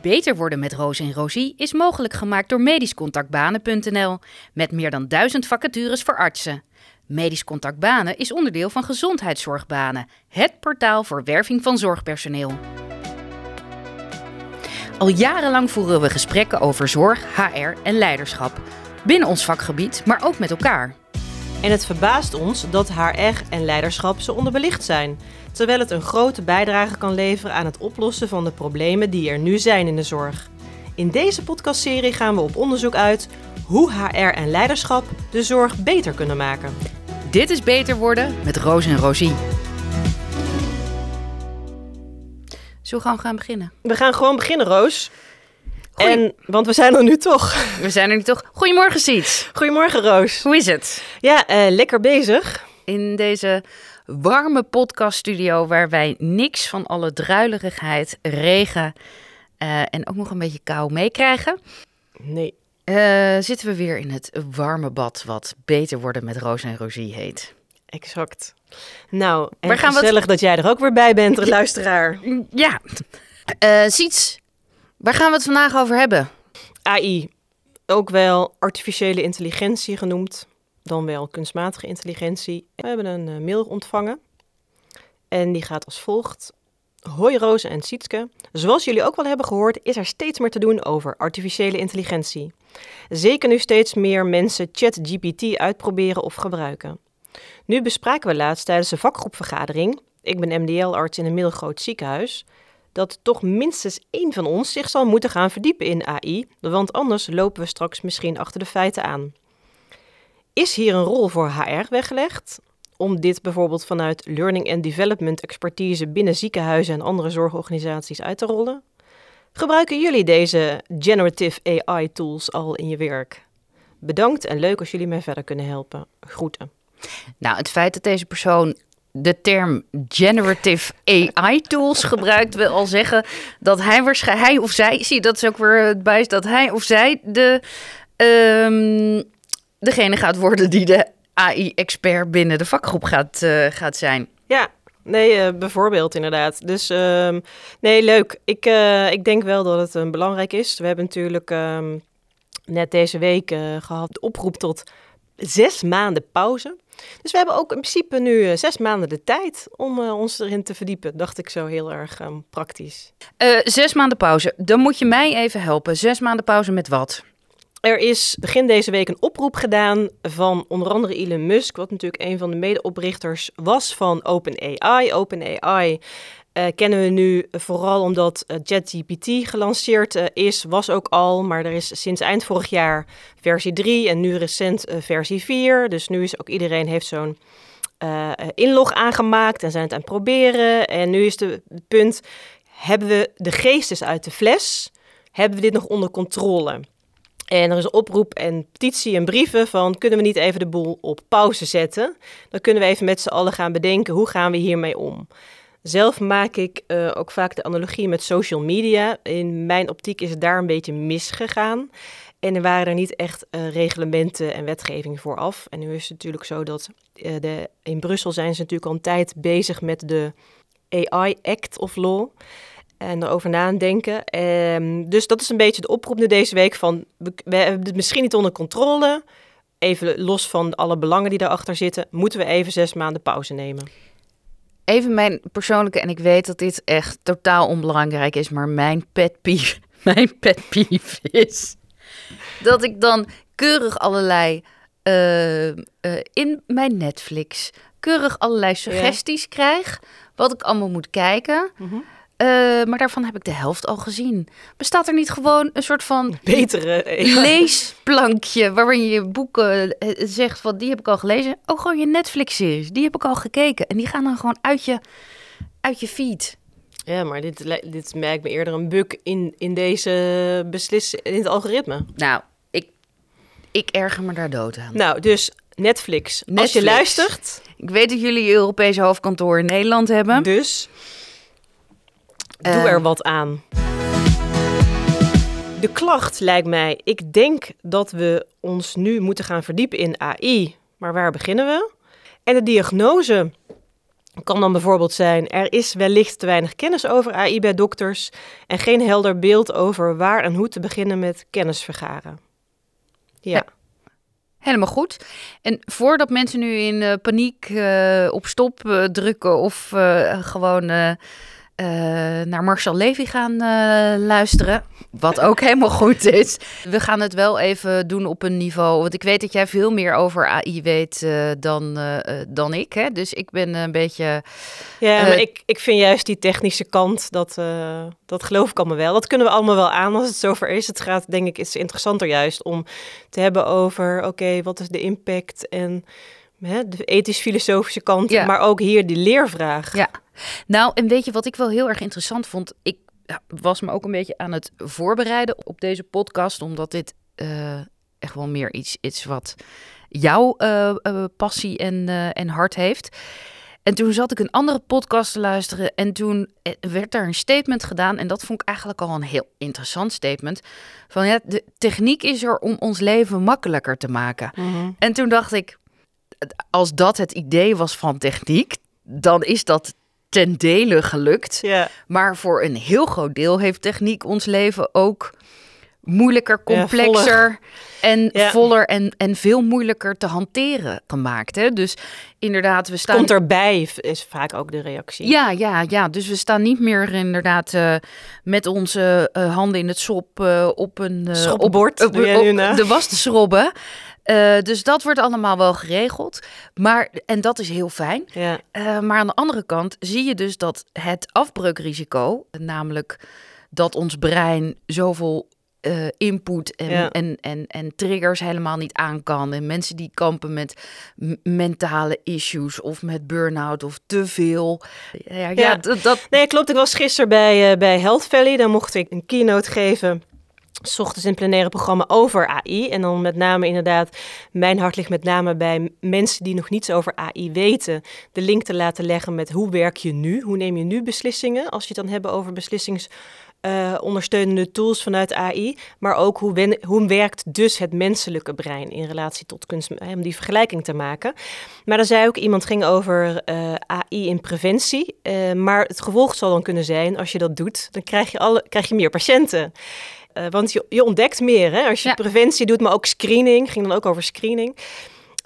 Beter worden met Roos en Rosie is mogelijk gemaakt door medischcontactbanen.nl met meer dan duizend vacatures voor artsen. Medisch Contact Banen is onderdeel van Gezondheidszorgbanen, het portaal voor werving van zorgpersoneel. Al jarenlang voeren we gesprekken over zorg, HR en leiderschap. Binnen ons vakgebied, maar ook met elkaar. En het verbaast ons dat HR en leiderschap zo onderbelicht zijn, terwijl het een grote bijdrage kan leveren aan het oplossen van de problemen die er nu zijn in de zorg. In deze podcastserie gaan we op onderzoek uit hoe HR en leiderschap de zorg beter kunnen maken. Dit is Beter Worden met Roos en Rosie. Zo gaan we gaan beginnen. We gaan gewoon beginnen, Roos. Goeie- En, want we zijn er nu toch. We zijn er nu toch. Goedemorgen, Siets. Goedemorgen, Roos. Hoe is het? Ja, eh, lekker bezig. In deze warme podcaststudio waar wij niks van alle druilerigheid, regen eh, en ook nog een beetje kou meekrijgen, Nee. eh, zitten we weer in het warme bad wat Beter Worden met Roos en Rosie heet. Exact. Nou, en Waar gaan we het- gezellig dat jij er ook weer bij bent, luisteraar. Ja, Siets, waar gaan we het vandaag over hebben? AI, ook wel artificiële intelligentie genoemd, dan wel kunstmatige intelligentie. We hebben een eh, mail ontvangen en die gaat als volgt. Hoi Roos en Sietske. Zoals jullie ook wel hebben gehoord, is er steeds meer te doen over artificiële intelligentie. Zeker nu steeds meer mensen ChatGPT uitproberen of gebruiken. Nu bespraken we laatst tijdens een vakgroepvergadering, ik ben MDL-arts in een middelgroot ziekenhuis, dat toch minstens één van ons zich zal moeten gaan verdiepen in AI, want anders lopen we straks misschien achter de feiten aan. Is hier een rol voor HR weggelegd? Om dit bijvoorbeeld vanuit learning and development expertise binnen ziekenhuizen en andere zorgorganisaties uit te rollen? Gebruiken jullie deze generative AI tools al in je werk? Bedankt en leuk als jullie mij verder kunnen helpen. Groeten. Nou, het feit dat deze persoon de term generative AI tools gebruikt, wil al zeggen dat hij waarschijnlijk, hij of zij, zie dat is ook weer het bijst, dat hij of zij de, ehm, degene gaat worden die de AI-expert binnen de vakgroep gaat, eh, gaat zijn. Ja, nee, eh, bijvoorbeeld inderdaad. Dus ehm, nee, leuk. Ik, eh, ik denk wel dat het eh, belangrijk is. We hebben natuurlijk ehm, net deze week eh, gehad de oproep tot zes maanden pauze. Dus we hebben ook in principe nu eh, zes maanden de tijd om eh, ons erin te verdiepen. Dacht ik zo heel erg ehm, praktisch. Eh, zes maanden pauze. Dan moet je mij even helpen. Zes maanden pauze met wat? Er is begin deze week een oproep gedaan van onder andere Elon Musk, wat natuurlijk een van de medeoprichters was van OpenAI. OpenAI eh, kennen we nu vooral omdat eh, ChatGPT gelanceerd eh, is, was ook al, maar er is sinds eind vorig jaar versie 3 en nu recent versie 4. Dus nu is ook iedereen heeft zo'n inlog aangemaakt en zijn het aan het proberen. En nu is de, het punt, hebben we de geestes uit de fles? Hebben we dit nog onder controle? En er is oproep en petitie en brieven van kunnen we niet even de boel op pauze zetten? Dan kunnen we even met z'n allen gaan bedenken hoe gaan we hiermee om. Zelf maak ik eh, ook vaak de analogie met social media. In mijn optiek is het daar een beetje misgegaan. En er waren er niet echt eh, reglementen en wetgeving vooraf. En nu is het natuurlijk zo dat eh, de, in Brussel zijn ze natuurlijk al een tijd bezig met de AI Act of Law en erover nadenken. Ehm, dus dat is een beetje de oproep nu deze week van we, we hebben het misschien niet onder controle. Even los van alle belangen die daarachter zitten, moeten we even zes maanden pauze nemen. Even mijn persoonlijke, en ik weet dat dit echt totaal onbelangrijk is, maar mijn pet peeve, mijn pet peeve is dat ik dan keurig allerlei eh, eh, in mijn Netflix keurig allerlei suggesties krijg wat ik allemaal moet kijken. Eh, maar daarvan heb ik de helft al gezien. Bestaat er niet gewoon een soort van Betere. leesplankje waarin je boeken eh, zegt van die heb ik al gelezen. Ook gewoon je Netflix-series, die heb ik al gekeken. En die gaan dan gewoon uit je, uit je feed. Ja, maar dit, dit merkt me eerder een bug in, in deze beslis in het algoritme. Nou, ik, ik erger me daar dood aan. Nou, dus Netflix. Als Netflix. je luistert, Ik weet dat jullie je Europese hoofdkantoor in Nederland hebben. dus doe er wat aan. De klacht lijkt mij, ik denk dat we ons nu moeten gaan verdiepen in AI, maar waar beginnen we? En de diagnose kan dan bijvoorbeeld zijn: er is wellicht te weinig kennis over AI bij dokters en geen helder beeld over waar en hoe te beginnen met kennis vergaren. Ja. Ja. Helemaal goed. En voordat mensen nu in eh, paniek eh, op stop eh, drukken of gewoon eh, naar Marcel Levy gaan eh, luisteren, wat ook helemaal goed is. We gaan het wel even doen op een niveau, want ik weet dat jij veel meer over AI weet eh, dan, dan ik. Hè? Dus ik ben een beetje... Ja, maar ik, ik vind juist die technische kant, dat, dat geloof ik allemaal wel. Dat kunnen we allemaal wel aan als het zover is. Het gaat, denk ik, is interessanter juist om te hebben over, oké, wat is de impact en hè, de ethisch-filosofische kant, Ja. maar ook hier die leervraag. Ja. Nou, en weet je wat ik wel heel erg interessant vond? Ik was me ook een beetje aan het voorbereiden op deze podcast, omdat dit eh, echt wel meer iets is wat jouw eh, eh, passie en, en hart heeft. En toen zat ik een andere podcast te luisteren en toen werd daar een statement gedaan. En dat vond ik eigenlijk al een heel interessant statement. Van ja, de techniek is er om ons leven makkelijker te maken. Mhm. En toen dacht ik, als dat het idee was van techniek, dan is dat ten dele gelukt. Ja, Maar voor een heel groot deel heeft techniek ons leven ook moeilijker, Ja, complexer en Ja. voller en, en veel moeilijker te hanteren gemaakt. Hè? Dus inderdaad, we staan. komt erbij, is vaak ook de reactie. Ja, ja, ja. Dus we staan niet meer inderdaad eh, met onze eh, handen in het sop eh, op een Schoppenbord, op, de was te schrobben. Eh, dus dat wordt allemaal wel geregeld. Maar, en dat is heel fijn. Ja, Eh, maar aan de andere kant zie je dus dat het afbreukrisico, namelijk dat ons brein zoveel eh, input en, Ja. en, en, en triggers helemaal niet aan kan. En mensen die kampen met mentale issues of met burn-out of te veel. Ja, ja, Ja. dat, dat, Nee, klopt. Ik was gisteren bij, bij Health Valley. Daar mocht ik een keynote geven. 's ochtends in plenaire programma over AI. En dan met name inderdaad, mijn hart ligt met name bij mensen die nog niets over AI weten. De link te laten leggen met hoe werk je nu? Hoe neem je nu beslissingen? Als je het dan hebben over beslissings... eh, ondersteunende tools vanuit AI, maar ook hoe, hoe werkt dus het menselijke brein in relatie tot kunst, om die vergelijking te maken. Maar er zei ook iemand ging over eh, AI in preventie, eh, maar het gevolg zal dan kunnen zijn als je dat doet, dan krijg je, alle, krijg je meer patiënten. Eh, want je, je ontdekt meer hè? als je Ja. preventie doet, maar ook screening, ging dan ook over screening.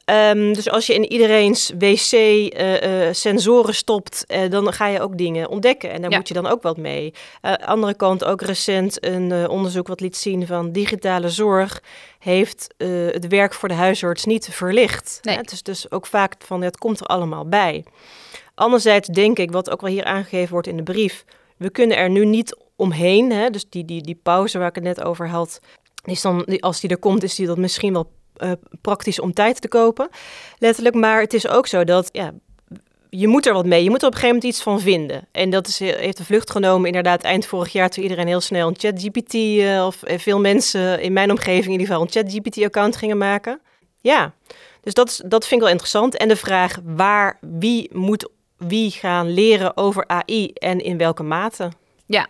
Ehm, dus als je in iedereen's wc eh, eh, sensoren stopt, dan ga je ook dingen ontdekken. En daar Ja. moet je dan ook wat mee. Andere kant ook recent een onderzoek wat liet zien van digitale zorg heeft het werk voor de huisarts niet verlicht. Nee. Hè? Het is dus ook vaak van het komt er allemaal bij. Anderzijds denk ik, wat ook wel hier aangegeven wordt in de brief, we kunnen er nu niet omheen. Hè? Dus die, die, die pauze waar ik het net over had, is dan, die- als die er komt, is die dat misschien wel eh, praktisch om tijd te kopen. Letterlijk, maar het is ook zo dat ja, je moet er wat mee. Je moet er op een gegeven moment iets van vinden. En dat is, heeft de vlucht genomen inderdaad eind vorig jaar... toen iedereen heel snel een ChatGPT... eh, of eh, veel mensen in mijn omgeving in ieder geval... een ChatGPT-account gingen maken. Ja, dus dat, is, dat vind ik wel interessant. En de vraag waar, wie moet wie gaan leren over AI en in welke mate? Ja.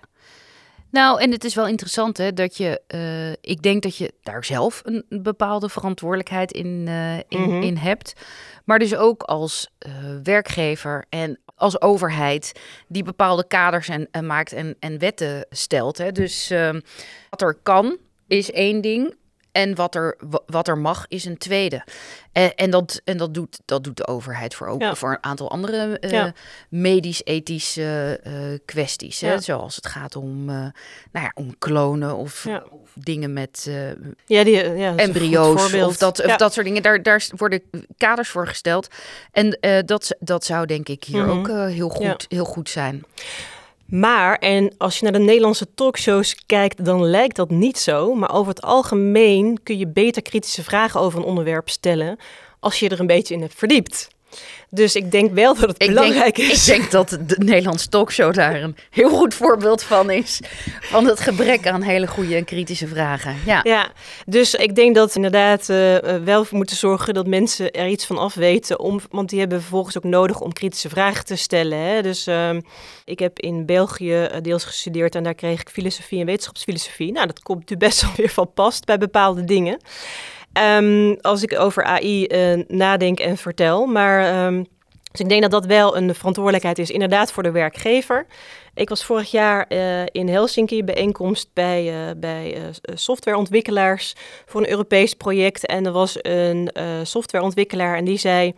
Nou, en het is wel interessant hè, dat je, eh, ik denk dat je daar zelf een bepaalde verantwoordelijkheid in, eh, in, Mhm. in hebt. Maar dus ook als eh, werkgever en als overheid die bepaalde kaders en, en maakt en, en wetten stelt. Hè. Dus ehm, wat er kan is één ding. En wat er, wa- wat er mag, is een tweede. En, en, dat, en dat, doet, dat doet de overheid voor, ook, Ja. voor een aantal andere eh, Ja. medisch-ethische eh, kwesties. Hè? Zoals het gaat om, eh, nou ja, om klonen of, of dingen met Ja, die, embryo's of, dat, of dat soort dingen. Daar, daar worden kaders voor gesteld. En dat, dat zou denk ik hier Mhm. ook heel, goed, heel goed zijn. Maar, en als je naar de Nederlandse talkshows kijkt, dan lijkt dat niet zo. Maar over het algemeen kun je beter kritische vragen over een onderwerp stellen als je er een beetje in hebt verdiept. Dus ik denk wel dat het Ik belangrijk denk, is. ik denk dat de Nederlandse talkshow daar een heel goed voorbeeld van is. Van het gebrek aan hele goede en kritische vragen. Ja, Ja, dus ik denk dat we inderdaad eh, wel voor moeten zorgen dat mensen er iets van af weten. Om, want die hebben vervolgens ook nodig om kritische vragen te stellen. Hè? Dus ehm, ik heb in België eh, deels gestudeerd en daar kreeg ik filosofie en wetenschapsfilosofie. Nou, dat komt natuurlijk best wel weer van past bij bepaalde dingen. Ehm, als ik over AI eh, nadenk en vertel. Maar ehm, Dus ik denk dat dat wel een verantwoordelijkheid is, inderdaad, voor de werkgever. Ik was vorig jaar uh, in Helsinki bijeenkomst bij, uh, bij softwareontwikkelaars voor een Europees project. En er was een softwareontwikkelaar en die zei: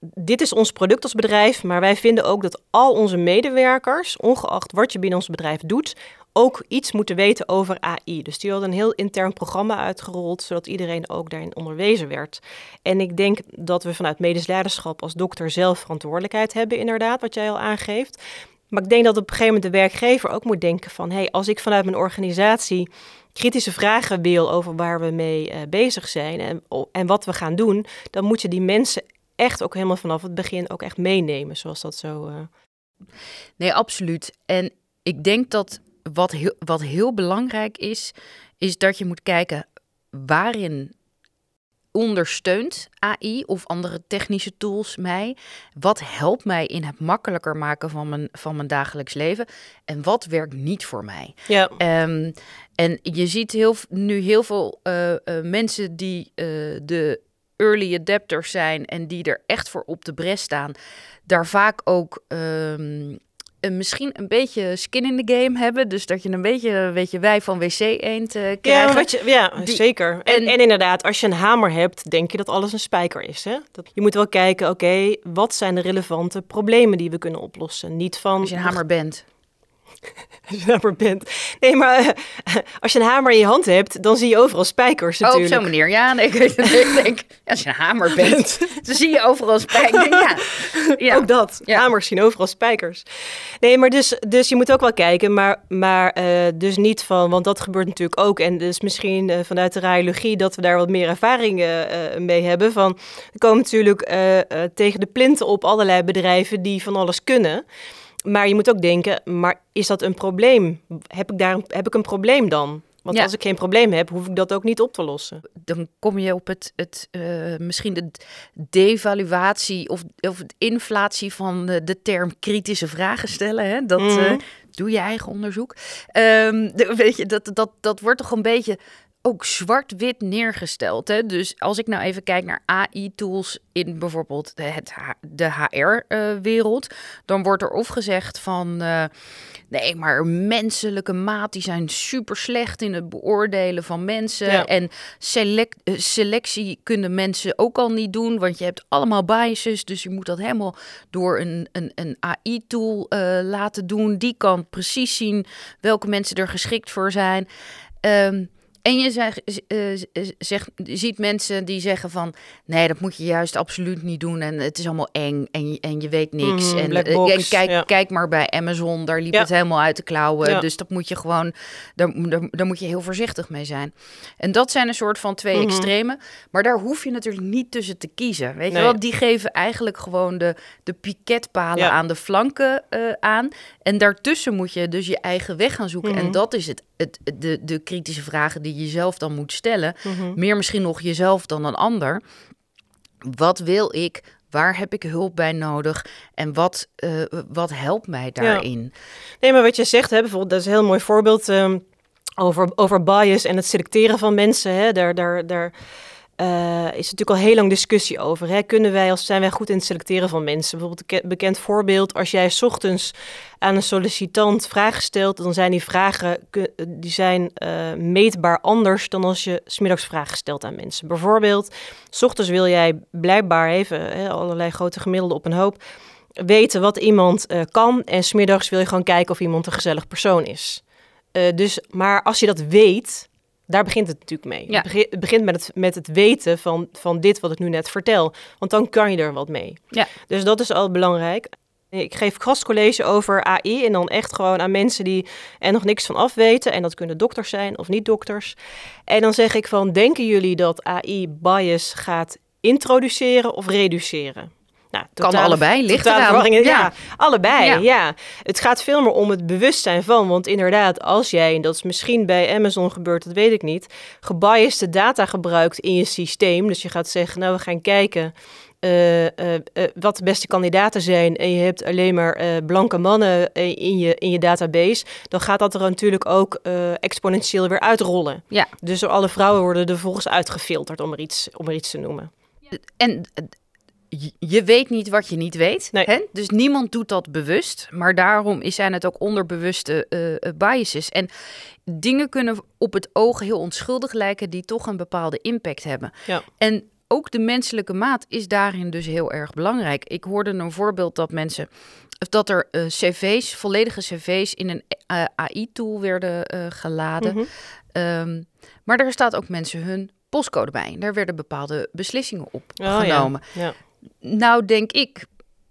Dit is ons product als bedrijf, maar wij vinden ook dat al onze medewerkers, ongeacht wat je binnen ons bedrijf doet, ook iets moeten weten over AI. Dus die had een heel intern programma uitgerold, zodat iedereen ook daarin onderwezen werd. En ik denk dat we vanuit medisch leiderschap als dokter zelf verantwoordelijkheid hebben, inderdaad, wat jij al aangeeft. Maar ik denk dat op een gegeven moment de werkgever ook moet denken van... hé, hey, als ik vanuit mijn organisatie kritische vragen wil over waar we mee uh, bezig zijn en, en wat we gaan doen... dan moet je die mensen echt ook helemaal vanaf het begin ook echt meenemen, zoals dat zo... Uh... Nee, absoluut. En ik denk dat wat heel, wat heel belangrijk is, is dat je moet kijken waarin ondersteunt AI of andere technische tools mij? Wat helpt mij in het makkelijker maken van mijn, van mijn dagelijks leven? En wat werkt niet voor mij? Ja. Um, en je ziet heel, nu heel veel uh, uh, mensen die uh, de early adapters zijn en die er echt voor op de bres staan, daar vaak ook um, uh, misschien een beetje skin in the game hebben. Dus dat je een beetje, weet je, wij van wc eend uh, krijgen. Ja, wat je, ja Die, zeker. En, en, inderdaad, als je een hamer hebt, denk je dat alles een spijker is. Hè? Dat, je moet wel kijken, oké, wat zijn de relevante problemen die we kunnen oplossen? Niet van... Als je een hamer bent. als je een hamer bent. Nee, maar uh, als je een hamer in je hand hebt, dan zie je overal spijkers natuurlijk. Oh, op zo'n manier. Ja, nee, ik, denk, als je een hamer bent, dan zie je overal spijkers. Ja. ja. Ook dat. Ja. Hamers zien overal spijkers. Nee, maar dus, dus je moet ook wel kijken, maar, maar uh, dus niet van, want dat gebeurt natuurlijk ook. En dus misschien uh, vanuit de radiologie dat we daar wat meer ervaring mee hebben. Van, er komen natuurlijk tegen de plinten op allerlei bedrijven die van alles kunnen. Maar je moet ook denken, maar is dat een probleem? Heb ik, daar, heb ik een probleem dan? Want ja. als ik geen probleem heb, hoef ik dat ook niet op te lossen. Dan kom je op het, het uh, misschien de devaluatie of, of de inflatie van de, de term kritische vragen stellen. Hè? Dat mm -hmm. uh, doe je eigen onderzoek. Um, de, weet je, dat, dat, dat wordt toch een beetje ook zwart-wit neergesteld. Hè? Dus als ik nou even kijk naar AI-tools in bijvoorbeeld de, het, de HR-wereld, uh, dan wordt er of gezegd van uh, nee, maar menselijke maat die zijn super slecht in het beoordelen van mensen. Ja. En select, uh, selectie kunnen mensen ook al niet doen, want je hebt allemaal biases. Dus je moet dat helemaal door een, een, een AI-tool laten doen. Die kan precies zien welke mensen er geschikt voor zijn. Um, en je zegt, zegt, ziet mensen die zeggen van... nee, dat moet je juist absoluut niet doen en het is allemaal eng en je, en je weet niks. Mm, en, en kijk, ja. kijk maar bij Amazon, daar liep Ja. het helemaal uit de klauwen. Ja. Dus dat moet je gewoon, daar, daar, daar moet je heel voorzichtig mee zijn. En dat zijn een soort van twee Mhm. extremen. Maar daar hoef je natuurlijk niet tussen te kiezen. Weet Nee. je wel, die geven eigenlijk gewoon de, de piketpalen aan de flanken eh, aan. En daartussen moet je dus je eigen weg gaan zoeken. Mhm. En dat is het, het, de, de kritische vragen die je zelf dan moet stellen. Mhm. Meer misschien nog jezelf dan een ander. Wat wil ik? Waar heb ik hulp bij nodig? En wat, eh, wat helpt mij daarin? Nee, maar wat je zegt, hè, bijvoorbeeld, dat is een heel mooi voorbeeld ehm, over, over bias en het selecteren van mensen. Hè. Daar, daar, daar eh, is natuurlijk al heel lang discussie over. Hè. Kunnen wij, als zijn wij goed in het selecteren van mensen? Bijvoorbeeld een ke- bekend voorbeeld, als jij 's ochtends aan een sollicitant vragen stelt, dan zijn die vragen die zijn, eh, meetbaar anders dan als je 's middags vragen stelt aan mensen. Bijvoorbeeld, 's ochtends wil jij blijkbaar even hè, allerlei grote gemiddelden op een hoop weten wat iemand eh, kan. En smiddags wil je gewoon kijken of iemand een gezellig persoon is. Dus, maar als je dat weet, daar begint het natuurlijk mee. Ja. Het, begint, het begint met het, met het weten van, van dit wat ik nu net vertel. Want dan kan je er wat mee. Ja. Dus dat is al belangrijk. Ik geef gastcollege over AI en dan echt gewoon aan mensen die er nog niks van af weten. En dat kunnen dokters zijn of niet dokters. En dan zeg ik van, denken jullie dat AI bias gaat introduceren of reduceren? Nou, Kan allebei, ligt eraan. Ja, Ja. allebei, Ja. ja. Het gaat veel meer om het bewustzijn van. Want inderdaad, als jij, en dat is misschien bij Amazon gebeurd, dat weet ik niet, gebiased data gebruikt in je systeem. Dus je gaat zeggen, nou, we gaan kijken eh, eh, eh, wat de beste kandidaten zijn. En je hebt alleen maar blanke mannen in, je, in je database. Dan gaat dat er natuurlijk ook exponentieel weer uitrollen. Ja. Dus alle vrouwen worden er volgens uitgefilterd, om er iets, om er iets te noemen. En je- weet niet wat je niet weet. Nee. Hè? Dus niemand doet dat bewust. Maar daarom is- zijn het ook onderbewuste eh, biases. En dingen kunnen op het oog heel onschuldig lijken, die toch een bepaalde impact hebben. Ja. En ook de menselijke maat is daarin dus heel erg belangrijk. Ik hoorde een voorbeeld dat mensen. of Dat er eh, cv's, volledige cv's in een AI-tool werden geladen. Mhm. Ehm, maar daar staat ook mensen hun postcode bij. Daar werden bepaalde beslissingen op Oh, ja. genomen. Ja. Nou, denk ik,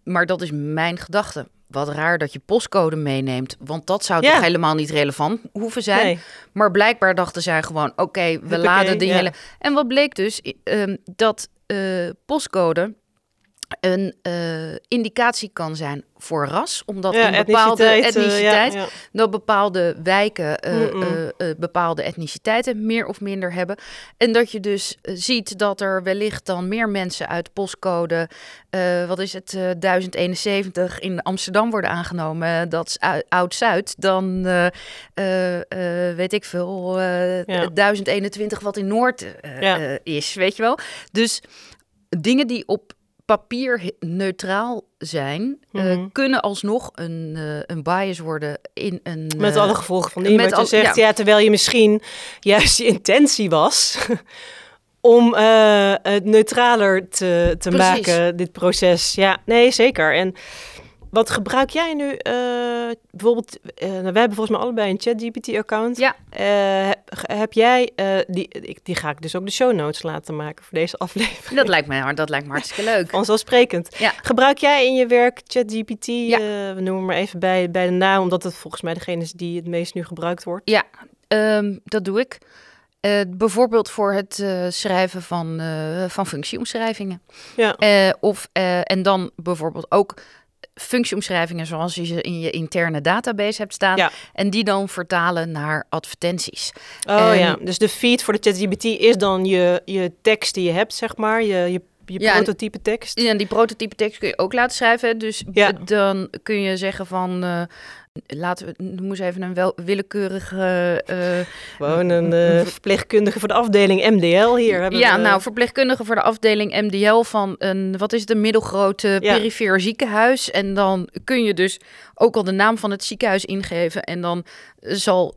maar dat is mijn gedachte. Wat raar dat je postcode meeneemt, want dat zou Ja. toch helemaal niet relevant hoeven zijn. Nee. Maar blijkbaar dachten zij gewoon, oké, we Huppakee, laden die ja. hele... En wat bleek dus, ehm, dat eh, postcode een eh, indicatie kan zijn voor ras, omdat Ja, in bepaalde etniciteit, eh, etniciteit, ja, ja. dat bepaalde wijken eh, bepaalde etniciteiten meer of minder hebben. En dat je dus ziet dat er wellicht dan meer mensen uit postcode, wat is het, eh, 1071 in Amsterdam worden aangenomen. Dat is ou- Oud-Zuid. Dan weet ik veel, eh, Ja. 1021 wat in Noord is, weet je wel. Dus dingen die op papier he- neutraal zijn, Mhm. kunnen alsnog een, eh, een bias worden in een... Met eh, alle gevolgen van die. met je al- zegt, ja. ja. terwijl je misschien juist je intentie was om het neutraler te, te Precies. maken, dit proces. Ja, nee, zeker. En wat gebruik jij nu? eh, bijvoorbeeld, eh, nou, wij hebben volgens mij allebei een ChatGPT-account. Ja. Eh, heb, jij, die, ik, die ga ik dus ook de show notes laten maken voor deze aflevering. Dat lijkt me, dat lijkt me hartstikke leuk. Vanzelfsprekend. Ja. Gebruik jij in je werk ChatGPT? Ja. we noemen maar even bij, bij de naam, omdat het volgens mij degene is die het meest nu gebruikt wordt. Ja, ehm, dat doe ik. Bijvoorbeeld voor het schrijven van, eh, van functieomschrijvingen. Ja. Of, en dan bijvoorbeeld ook functieomschrijvingen zoals je ze in je interne database hebt staan. Ja. En die dan vertalen naar advertenties. Oh En- ja, dus de feed voor de ChatGPT is dan je, je tekst die je hebt, zeg maar, je, je, je Ja, prototype tekst. En die prototype tekst kun je ook laten schrijven. Dus Ja. dan kun je zeggen van... eh, laten we, noem eens even een wel, willekeurige... eh, Gewoon een eh, verpleegkundige voor de afdeling MDL hier. Hebben Ja, we- nou, verpleegkundige voor de afdeling MDL van een, wat is het, een middelgrote Ja. perifeer ziekenhuis. En dan kun je dus ook al de naam van het ziekenhuis ingeven. En dan zal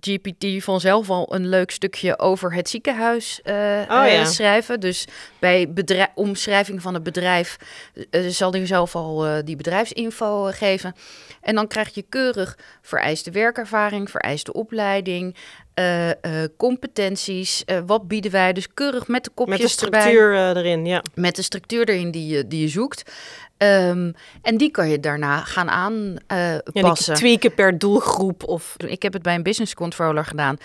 ChatGPT vanzelf al een leuk stukje over het ziekenhuis eh, Oh, eh, ja. schrijven. Dus bij omschrijving van het bedrijf eh, zal hij zelf al die bedrijfsinfo geven. En dan krijg je keurig vereiste werkervaring, vereiste opleiding, eh, eh, competenties. eh, wat bieden wij? Dus keurig met de kopjes met de structuur erin, ja. met de structuur erin die je, die je zoekt. Ehm, en die kan je daarna gaan aanpassen. ja die tweaken per doelgroep of... Ik heb het bij een business controller gedaan.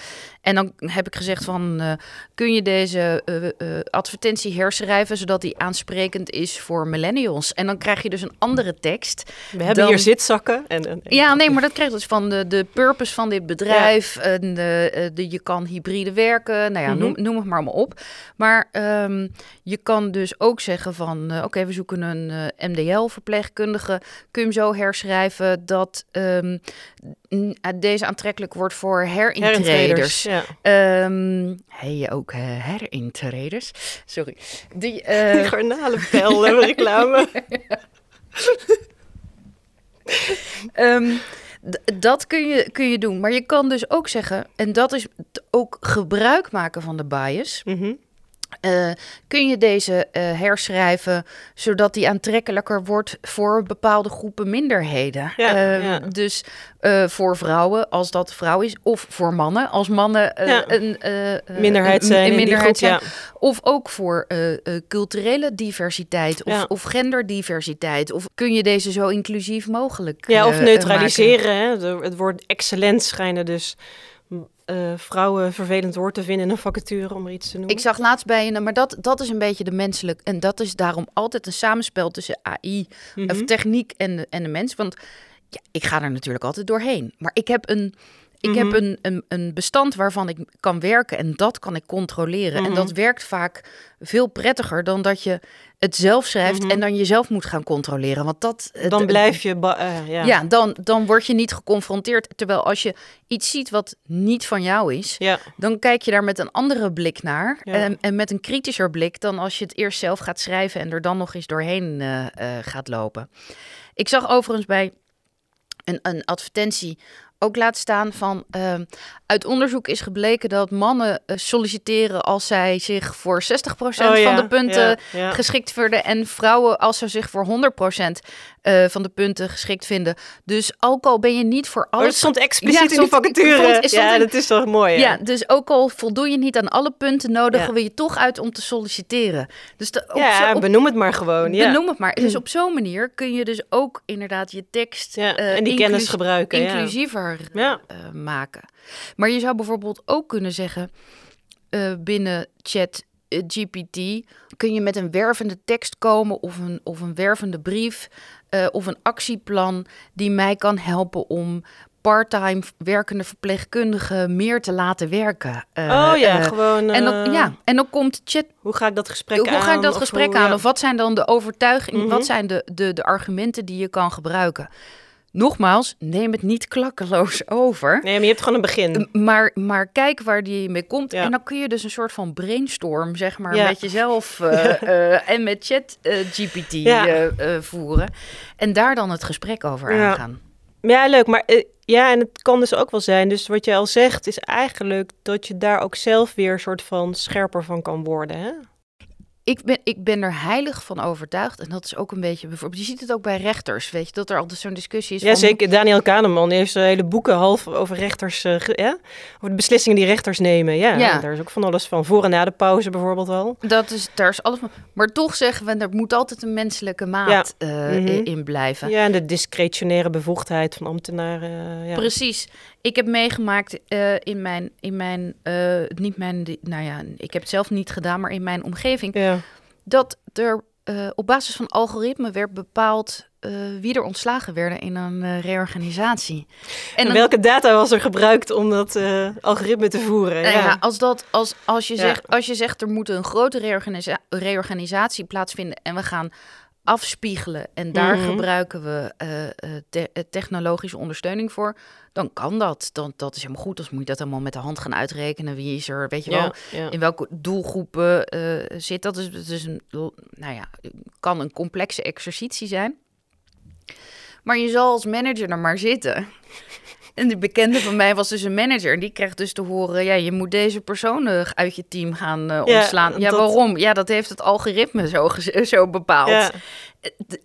En dan heb ik gezegd van, eh, kun je deze eh, eh, advertentie herschrijven zodat die aansprekend is voor millennials? En dan krijg je dus een andere tekst. We hebben Dan- hier zitzakken. En, en, Ja, nee, maar dat krijgt dus van de, de purpose van dit bedrijf. En de, de, je kan hybride werken. Nou ja, Mhm. noem, noem het maar op. Maar ehm, je kan dus ook zeggen van... oké, we zoeken een MDL-verpleegkundige. Kun je hem zo herschrijven dat ehm, deze aantrekkelijk wordt voor herintreders. Ja. Hey, ook eh, herintreders. Sorry. Die, eh, Die reclame. Ehm, dat kun je, kun je doen. Maar je kan dus ook zeggen, en dat is ook gebruik maken van de bias. Mhm. Eh, kun je deze eh, herschrijven zodat die aantrekkelijker wordt voor bepaalde groepen minderheden. Ja, Ehm, ja. Dus eh, voor vrouwen, als dat vrouw is, of voor mannen, als mannen Ja. een Minderheid zijn een minderheid groep, zijn. Of ook voor culturele diversiteit of, of genderdiversiteit. Of kun je deze zo inclusief mogelijk Ja, of neutraliseren. Hè? De- het woord excellent schijnen dus eh, vrouwen vervelend woord te vinden in een vacature, om er iets te noemen. Ik zag laatst bij een, maar dat, dat is een beetje de menselijk. En dat is daarom altijd een samenspel tussen AI, Mhm. of techniek en de, en de mens. Want ja, ik ga er natuurlijk altijd doorheen. Maar ik heb een, Ik heb Mhm. een, een, een bestand waarvan ik kan werken en dat kan ik controleren. En Mhm. dat werkt vaak veel prettiger dan dat je het zelf schrijft Mhm. en dan jezelf moet gaan controleren. Want dat, het- Dan blijf je... eh, ja. ja, dan, dan word je niet geconfronteerd. Terwijl als je iets ziet wat niet van jou is, Ja. dan kijk je daar met een andere blik naar. Ja. En, en met een kritischer blik dan als je het eerst zelf gaat schrijven en er dan nog eens doorheen eh, eh, gaat lopen. Ik zag overigens bij een, een advertentie ook laten staan van ehm, uit onderzoek is gebleken dat mannen eh, solliciteren als zij zich voor 60% Oh, ja, van de punten ja, geschikt vinden en vrouwen als ze zich voor 100% eh, van de punten geschikt vinden. Dus ook al ben je niet voor Oh, dat alles stond expliciet in stond- vacature. vond- ja, in- dat is toch mooi. hè? ja, dus ook al voldoe je niet aan alle punten, nodigen we je toch uit om te solliciteren. Dus de, op Ja, op- benoem het maar gewoon. Ja. benoem het maar. Dus op zo'n manier kun je dus ook inderdaad je tekst Ja, eh, en die kennis gebruiken. inclusiever Ja. maken. Maar je zou bijvoorbeeld ook kunnen zeggen eh, binnen chat eh, GPT kun je met een wervende tekst komen of een, of een wervende brief eh, of een actieplan die mij kan helpen om parttime werkende verpleegkundigen meer te laten werken. Oh ja, gewoon... en dan, ja, en dan komt chat Hoe ga ik dat gesprek hoe aan? ga ik dat of gesprek hoe, aan? ja. Of wat zijn dan de overtuigingen? Mhm. Wat zijn de, de, de argumenten die je kan gebruiken? Nogmaals, neem het niet klakkeloos over. Nee, maar je hebt gewoon een begin. Maar, maar kijk waar die mee komt. Ja. En dan kun je dus een soort van brainstorm, zeg maar, Ja. met jezelf eh, eh, en met chat eh, GPT voeren. En daar dan het gesprek over Ja. aangaan. Ja, leuk. Maar ja, en het kan dus ook wel zijn. Dus wat je al zegt, is eigenlijk dat je daar ook zelf weer een soort van scherper van kan worden. Hè? Ik ben, ik ben er heilig van overtuigd. En dat is ook een beetje bijvoorbeeld. Je ziet het ook bij rechters. Weet je dat er altijd zo'n discussie is. Ja, van, zeker. Daniel Kahneman heeft zijn hele boeken half over rechters, eh, ge- ja? over de beslissingen die rechters nemen. Ja, Ja. daar is ook van alles van. Voor en na de pauze bijvoorbeeld al. Dat is, daar is alles van. Maar toch zeggen we, er moet altijd een menselijke maat eh, Mhm. in blijven. Ja, en de discretionaire bevoegdheid van ambtenaren. eh, ja. Precies. Ik heb meegemaakt eh, in mijn, in mijn eh, niet mijn, nou ja, ik heb het zelf niet gedaan, maar in mijn omgeving, Ja. Dat er eh, op basis van algoritme werd bepaald eh, wie er ontslagen werden in een eh, reorganisatie. En, dan- welke data was er gebruikt om dat algoritme te voeren? Nou ja. ja, als, dat, als, als, je Ja. zegt, als je zegt er moet een grote reorganisa- reorganisatie plaatsvinden en we gaan afspiegelen en daar Mhm. gebruiken we eh, eh, te- eh, technologische ondersteuning voor, dan kan dat. Dan, dat is helemaal goed. Dan moet je dat allemaal met de hand gaan uitrekenen. Wie is er, weet je wel, ja, in welke doelgroepen zit dat? Dus het is een, nou ja, kan een complexe exercitie zijn. Maar je zal als manager er maar zitten. En de bekende van mij was dus een manager. En die kreeg dus te horen, ja, je moet deze persoon eh, uit je team gaan eh, ontslaan. Ja, dat- waarom? Ja, dat heeft het algoritme zo, zo bepaald. Ja.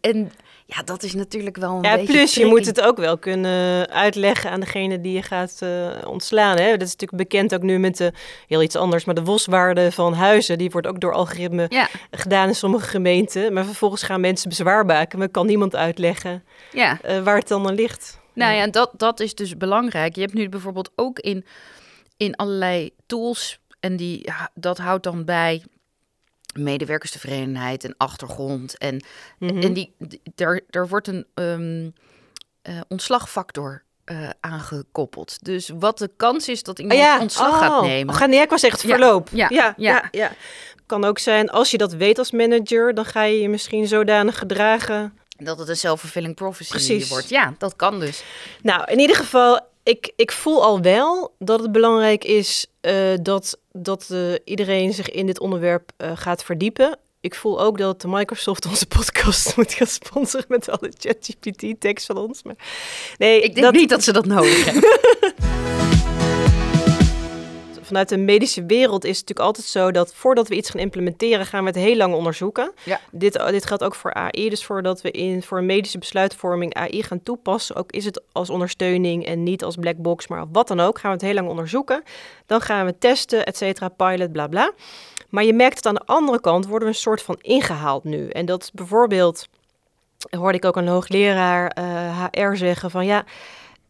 En ja, dat is natuurlijk wel een Ja, beetje plus je moet het ook wel kunnen uitleggen aan degene die je gaat eh, ontslaan. Hè? Dat is natuurlijk bekend ook nu met de, heel iets anders, maar de WOS-waarde van huizen, die wordt ook door algoritme Ja, gedaan in sommige gemeenten. Maar vervolgens gaan mensen bezwaar maken, maar kan niemand uitleggen ja. eh, waar het dan aan ligt. Nou ja, dat, dat is dus belangrijk. Je hebt nu bijvoorbeeld ook in, in allerlei tools, en die, ja, dat houdt dan bij medewerkerstevredenheid en achtergrond. En, Mhm. en die, die- daar, daar wordt een ehm, eh, ontslagfactor eh, aangekoppeld. Dus wat de kans is dat iemand Ah, ontslag gaat Oh. nemen. Oh, nee, ik was echt Ja, verloop. ja, ja, ja. ja, ja. Kan ook zijn, als je dat weet als manager, dan ga je je misschien zodanig gedragen Dat het een self-fulfilling prophecy Precies. wordt. Ja, dat kan dus. Nou, in ieder geval, ik, ik voel al wel dat het belangrijk is eh, dat, dat eh, iedereen zich in dit onderwerp eh, gaat verdiepen. Ik voel ook dat Microsoft onze podcast moet gaan sponsoren met alle ChatGPT-tekst van ons. Maar nee, Ik denk niet dat ze dat nodig hebben. vanuit de medische wereld is het natuurlijk altijd zo dat voordat we iets gaan implementeren, gaan we het heel lang onderzoeken. Ja. Dit, dit geldt ook voor AI. Dus voordat we in, voor medische besluitvorming AI gaan toepassen, ook is het als ondersteuning en niet als black box, maar wat dan ook, gaan we het heel lang onderzoeken. Dan gaan we testen, et cetera, pilot, bla bla. Maar je merkt het aan de andere kant, worden we een soort van ingehaald nu. En dat is bijvoorbeeld, hoorde ik ook een hoogleraar eh, HR zeggen van ja,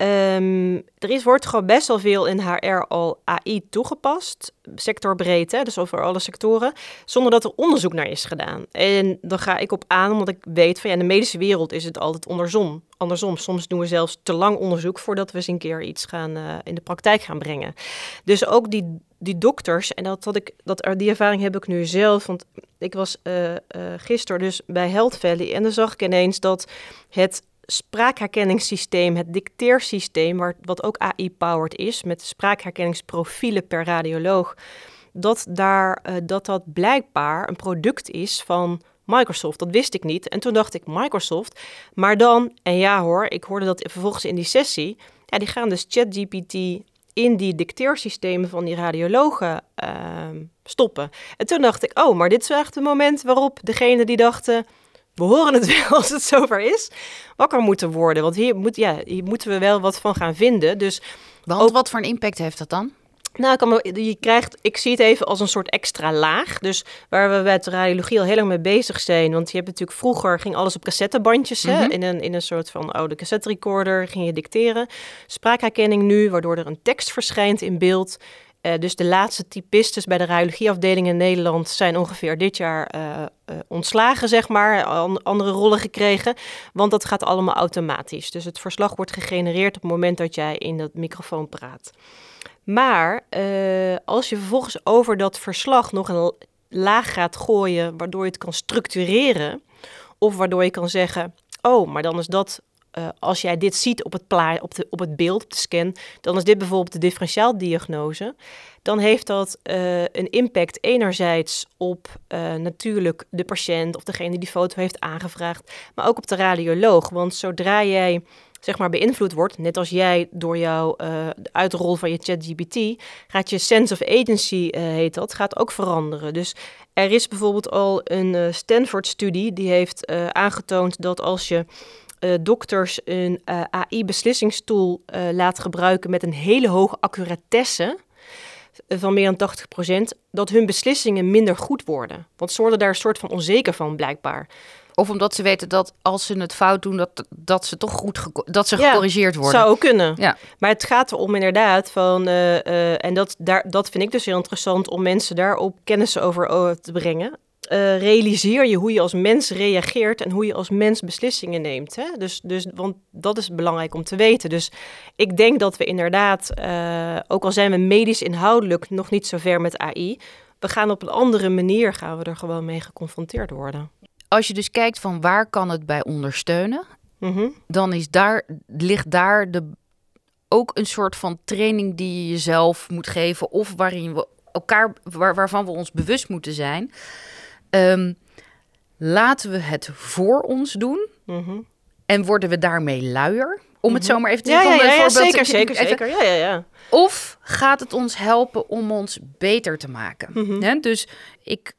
Ehm, er is, wordt gewoon best wel veel in HR al AI toegepast, sectorbreed, hè, dus over alle sectoren, zonder dat er onderzoek naar is gedaan. En dan ga ik op aan, omdat ik weet van ja, in de medische wereld is het altijd andersom. Andersom, soms doen we zelfs te lang onderzoek voordat we eens een keer iets gaan uh, in de praktijk gaan brengen. Dus ook die, die dokters, en dat, dat ik, dat, die ervaring heb ik nu zelf, want ik was uh, gisteren dus bij Health Valley en dan zag ik ineens dat het spraakherkenningssysteem, het dicteersysteem, wat ook AI-powered is, met spraakherkenningsprofielen per radioloog, dat, daar, uh, dat dat blijkbaar een product is van Microsoft. Dat wist ik niet. En toen dacht ik, Microsoft. Maar dan, en ja hoor, ik hoorde dat vervolgens in die sessie, ja, die gaan dus ChatGPT in die dicteersystemen van die radiologen uh, stoppen. En toen dacht ik, oh, maar dit is echt het moment waarop degene die dachten we horen het wel als het zover is, wakker moeten worden. Want hier, moet, ja, hier moeten we wel wat van gaan vinden. Dus Want ook, wat voor een impact heeft dat dan? Nou, kan, je krijgt, ik zie het even als een soort extra laag. Dus waar we de radiologie al heel lang mee bezig zijn. Want je hebt natuurlijk vroeger ging alles op cassettebandjes. Mm -hmm. In, een, in een soort van oude cassette recorder ging je dicteren. Spraakherkenning nu, waardoor er een tekst verschijnt in beeld. Uh, dus de laatste typistes bij de radiologieafdeling in Nederland zijn ongeveer dit jaar uh, uh, ontslagen, zeg maar, an andere rollen gekregen. Want dat gaat allemaal automatisch. Dus het verslag wordt gegenereerd op het moment dat jij in dat microfoon praat. Maar als je vervolgens over dat verslag nog een laag gaat gooien, waardoor je het kan structureren, of waardoor je kan zeggen: Oh, maar dan is dat uh, als jij dit ziet op het, pla op, de, op het beeld, op de scan, dan is dit bijvoorbeeld de differentiaaldiagnose. Dan heeft dat uh, een impact enerzijds op uh, natuurlijk de patiënt of degene die die foto heeft aangevraagd, maar ook op de radioloog. Want zodra jij zeg maar beïnvloed wordt, net als jij door jouw uitrol van je ChatGPT, gaat je sense of agency, heet dat, gaat ook veranderen. Dus er is bijvoorbeeld al een Stanford-studie die heeft aangetoond dat als je uh, dokters een uh, AI-beslissingstool uh, laat gebruiken met een hele hoge accuratesse van meer dan 80%, dat hun beslissingen minder goed worden. Want ze worden daar een soort van onzeker van, blijkbaar. Of omdat ze weten dat als ze het fout doen, dat, dat ze toch goed dat ze gecorrigeerd ja, worden. Zou ook kunnen. Ja. Maar het gaat erom inderdaad van, uh, uh, en dat, daar, dat vind ik dus heel interessant om mensen daarop kennis over te brengen uh, realiseer je hoe je als mens reageert en hoe je als mens beslissingen neemt. Hè? Dus, dus, want dat is belangrijk om te weten. Dus ik denk dat we inderdaad, uh, ook al zijn we medisch inhoudelijk nog niet zo ver met AI, we gaan op een andere manier gaan we er gewoon mee geconfronteerd worden. Als je dus kijkt van waar kan het bij ondersteunen, mm -hmm. dan is daar, ligt daar de, ook een soort van training die je jezelf moet geven of waarin we elkaar, waar, waarvan we ons bewust moeten zijn. Um, laten we het voor ons doen mm -hmm. en worden we daarmee luier? Om mm -hmm. het zomaar even te ja, zeggen. Ja, ja, ja, zeker, zeker, zeker. Ja, ja, ja. Of gaat het ons helpen om ons beter te maken? Mm -hmm. He, dus ik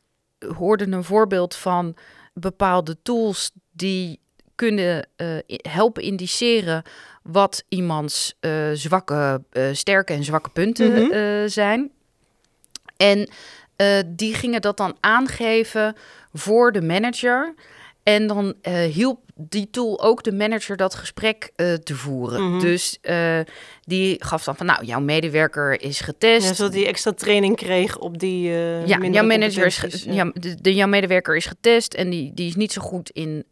hoorde een voorbeeld van bepaalde tools die kunnen uh, helpen indiceren wat iemands uh, zwakke, uh, sterke en zwakke punten zijn. En uh, die gingen dat dan aangeven voor de manager. En dan uh, hielp die tool ook de manager dat gesprek uh, te voeren. Mm -hmm. Dus die gaf dan van, nou, jouw medewerker is getest. Ja, zodat hij extra training kreeg op die. Uh, ja, jouw manager is, ja. de, de, jouw medewerker is getest en die, die is niet zo goed in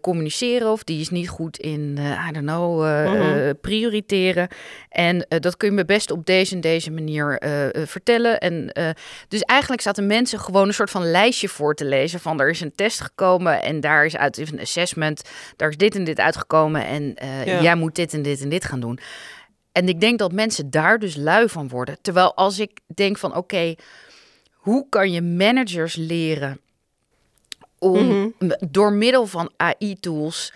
communiceren of die is niet goed in, I don't know, mm -hmm. prioriteren. En dat kun je me best op deze en deze manier vertellen. En dus eigenlijk zaten mensen gewoon een soort van lijstje voor te lezen van er is een test gekomen en daar is uit assessment, daar is dit en dit uitgekomen en ja. jij moet dit en dit en dit gaan doen. En ik denk dat mensen daar dus lui van worden. Terwijl als ik denk van oké, okay, hoe kan je managers leren om mm -hmm. door middel van AI-tools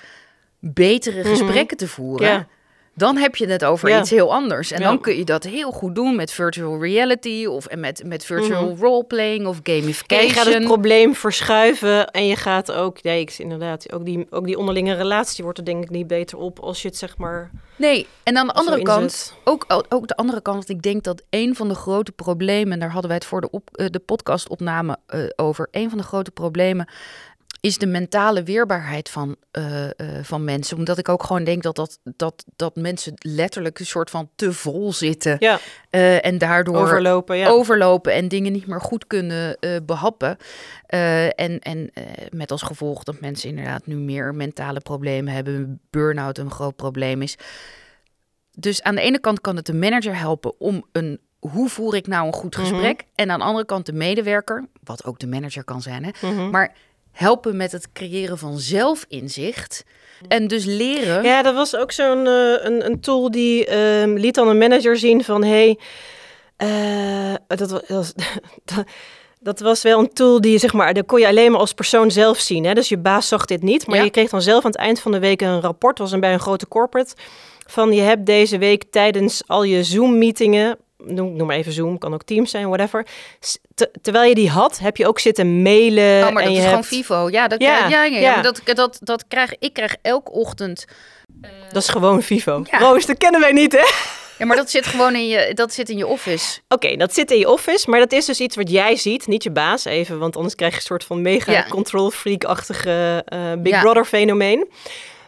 betere gesprekken mm -hmm. te voeren? Ja. Dan heb je het over ja. iets heel anders. En ja. dan kun je dat heel goed doen met virtual reality of en met, met virtual mm -hmm. roleplaying of gamification. Ja, je gaat het probleem verschuiven en je gaat ook, nee, ik, inderdaad, ook die, ook die onderlinge relatie wordt er denk ik niet beter op als je het zeg maar. Nee, en aan de andere kant, ook, ook de andere kant, want ik denk dat een van de grote problemen, en daar hadden wij het voor de, op, de podcastopname uh, over, een van de grote problemen is de mentale weerbaarheid van, uh, uh, van mensen. Omdat ik ook gewoon denk dat, dat, dat, dat mensen letterlijk een soort van te vol zitten. Ja. Uh, en daardoor overlopen, ja. overlopen en dingen niet meer goed kunnen behappen. en en met als gevolg dat mensen inderdaad nu meer mentale problemen hebben. Burn-out een groot probleem is. Dus aan de ene kant kan het de manager helpen om een hoe voer ik nou een goed gesprek? En aan de andere kant de medewerker, wat ook de manager kan zijn. Hè? Maar helpen met het creëren van zelfinzicht. En dus leren. Ja, dat was ook zo'n uh, een, een tool die uh, liet dan een manager zien van hey, uh, dat, was, dat, dat was wel een tool die zeg maar, dat kon je alleen maar als persoon zelf zien. Hè? Dus je baas zag dit niet, maar ja. je kreeg dan zelf aan het eind van de week een rapport, was een bij een grote corporate, van je hebt deze week tijdens al je Zoom-meetingen noem, noem maar even Zoom, kan ook Teams zijn, whatever. terwijl je die had, heb je ook zitten mailen. Oh, maar en dat je is hebt... gewoon Vivo. Ja, dat, ja, ja, ja, ja. Dat, dat, dat krijg ik krijg elke ochtend. Uh... Dat is gewoon Vivo. Ja. Roos, dat kennen wij niet, hè? Ja, maar dat zit gewoon in je, dat zit in je office. Oké, okay, dat zit in je office, maar dat is dus iets wat jij ziet, niet je baas even, want anders krijg je een soort van mega ja. control freak-achtige uh, Big ja. Brother fenomeen.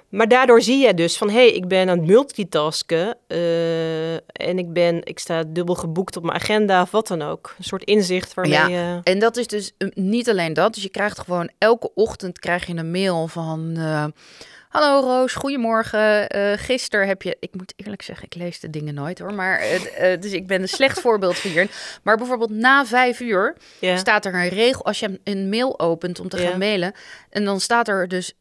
Maar daardoor zie je dus van, hé, hey, ik ben aan het multitasken uh, en ik, ben, ik sta dubbel geboekt op mijn agenda of wat dan ook. Een soort inzicht waarmee ja, je... en dat is dus uh, niet alleen dat. Dus je krijgt gewoon elke ochtend krijg je een mail van... Uh, Hallo Roos, goedemorgen. Uh, gisteren heb je, ik moet eerlijk zeggen, ik lees de dingen nooit hoor, maar uh, uh, dus ik ben een slecht voorbeeld hier. Maar bijvoorbeeld na vijf uur yeah. staat er een regel als je een mail opent om te yeah. gaan mailen, en dan staat er dus,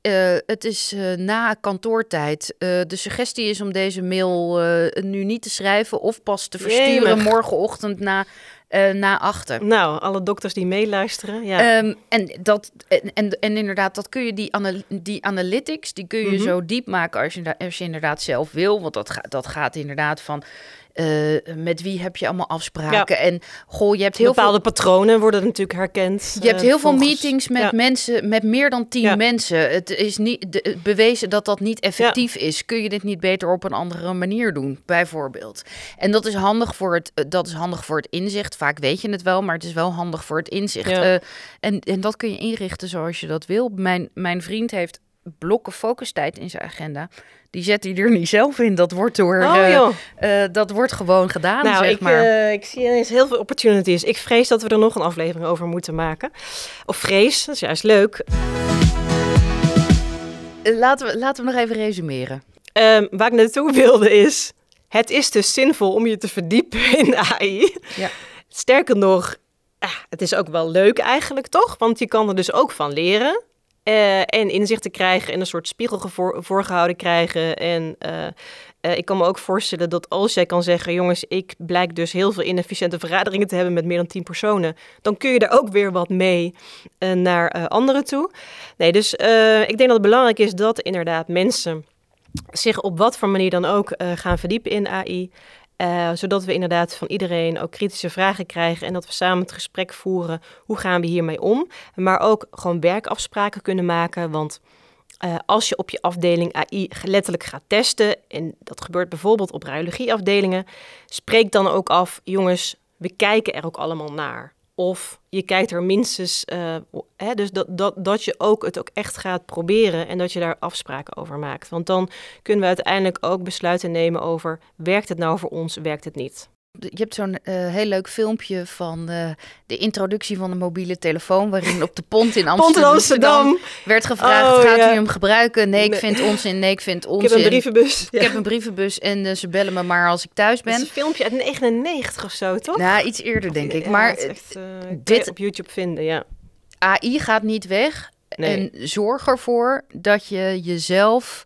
het is na kantoortijd. de suggestie is om deze mail nu niet te schrijven of pas te versturen Jemig. morgenochtend na uh, naar achter. Nou, alle dokters die meeluisteren. Ja. Um, en, dat, en, en, en inderdaad, dat kun je die, anal die analytics, die kun je Mhm. zo diep maken als je, als je inderdaad zelf wil. Want dat, dat gaat inderdaad van. Uh, met wie heb je allemaal afspraken? Ja. En goh, je hebt heel bepaalde veel... patronen worden natuurlijk herkend. Je hebt heel uh, veel meetings met ja. mensen, met meer dan tien Ja. mensen. Het is niet de, bewezen dat dat niet effectief is. Kun je dit niet beter op een andere manier doen, bijvoorbeeld? En dat is handig voor het, uh, dat is handig voor het inzicht. Vaak weet je het wel, maar het is wel handig voor het inzicht. Uh, en, en dat kun je inrichten zoals je dat wil. Mijn, mijn vriend heeft blokken focustijd in zijn agenda. Die zet hij er niet zelf in. Dat wordt door. Oh, uh, uh, dat wordt gewoon gedaan. Nou, zeg ik, maar. uh, ik zie ineens heel veel opportunities. Ik vrees dat we er nog een aflevering over moeten maken. Of vrees, dat is juist leuk. Laten we, laten we nog even resumeren. Um, waar ik naartoe wilde is... Het is dus zinvol om je te verdiepen in AI. Ja. Sterker nog, ah, het is ook wel leuk eigenlijk, toch? Want je kan er dus ook van leren. Uh, en inzichten krijgen en een soort spiegel voor, voorgehouden krijgen. En uh, uh, ik kan me ook voorstellen dat als jij kan zeggen... jongens, ik blijk dus heel veel inefficiënte vergaderingen te hebben... met meer dan tien personen... dan kun je er ook weer wat mee naar anderen toe. Nee, dus ik denk dat het belangrijk is dat inderdaad mensen... zich op wat voor manier dan ook gaan verdiepen in AI... Uh, zodat we inderdaad van iedereen ook kritische vragen krijgen en dat we samen het gesprek voeren. Hoe gaan we hiermee om? Maar ook gewoon werkafspraken kunnen maken. Want uh, als je op je afdeling AI letterlijk gaat testen, en dat gebeurt bijvoorbeeld op radiologieafdelingen, spreek dan ook af, jongens, we kijken er ook allemaal naar. Of je kijkt er minstens, uh, hè, dus dat, dat, dat je ook het ook echt gaat proberen en dat je daar afspraken over maakt. Want dan kunnen we uiteindelijk ook besluiten nemen over, werkt het nou voor ons, werkt het niet. Je hebt zo'n uh, heel leuk filmpje van uh, de introductie van de mobiele telefoon, waarin op de pont in Amsterdam, pont in Amsterdam. werd gevraagd: oh, gaat ja. u hem gebruiken? Nee, ik nee. vind onzin. Nee, ik vind onzin. Ik heb een brievenbus. Ja. Ik heb een brievenbus en uh, ze bellen me maar als ik thuis ben. Het is een filmpje uit 99 of zo, toch? Nou, iets eerder denk ik. maar echt, dit op YouTube vinden, ja. AI gaat niet weg. Nee. En zorg ervoor dat je jezelf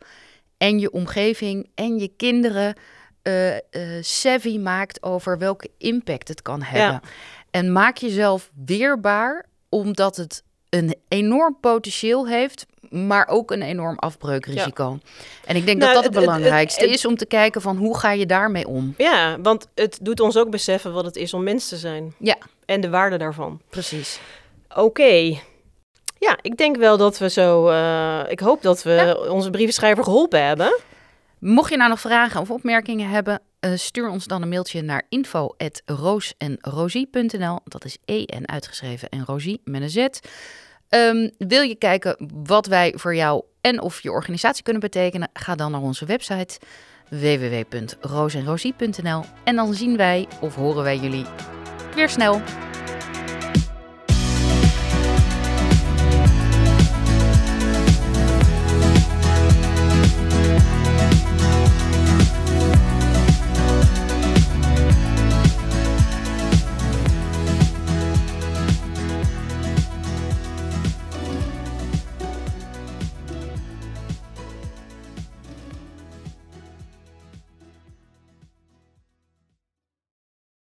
en je omgeving en je kinderen uh, uh, savvy maakt over welke impact het kan hebben. Ja. En maak jezelf weerbaar, omdat het een enorm potentieel heeft, maar ook een enorm afbreukrisico. Ja. En ik denk nou, dat dat het, het belangrijkste het, het, is om te kijken van hoe ga je daarmee om. Ja, want het doet ons ook beseffen wat het is om mens te zijn. Ja. En de waarde daarvan. Precies. Oké. Okay. Ja, ik denk wel dat we zo. Uh, ik hoop dat we ja. onze brievenschrijver geholpen hebben. Mocht je nou nog vragen of opmerkingen hebben, uh, stuur ons dan een mailtje naar info.roosenrosie.nl. Dat is en uitgeschreven en Rosie met een Z. Ehm, wil je kijken wat wij voor jou en of je organisatie kunnen betekenen? Ga dan naar onze website www.roosenrosie.nl en dan zien wij of horen wij jullie weer snel.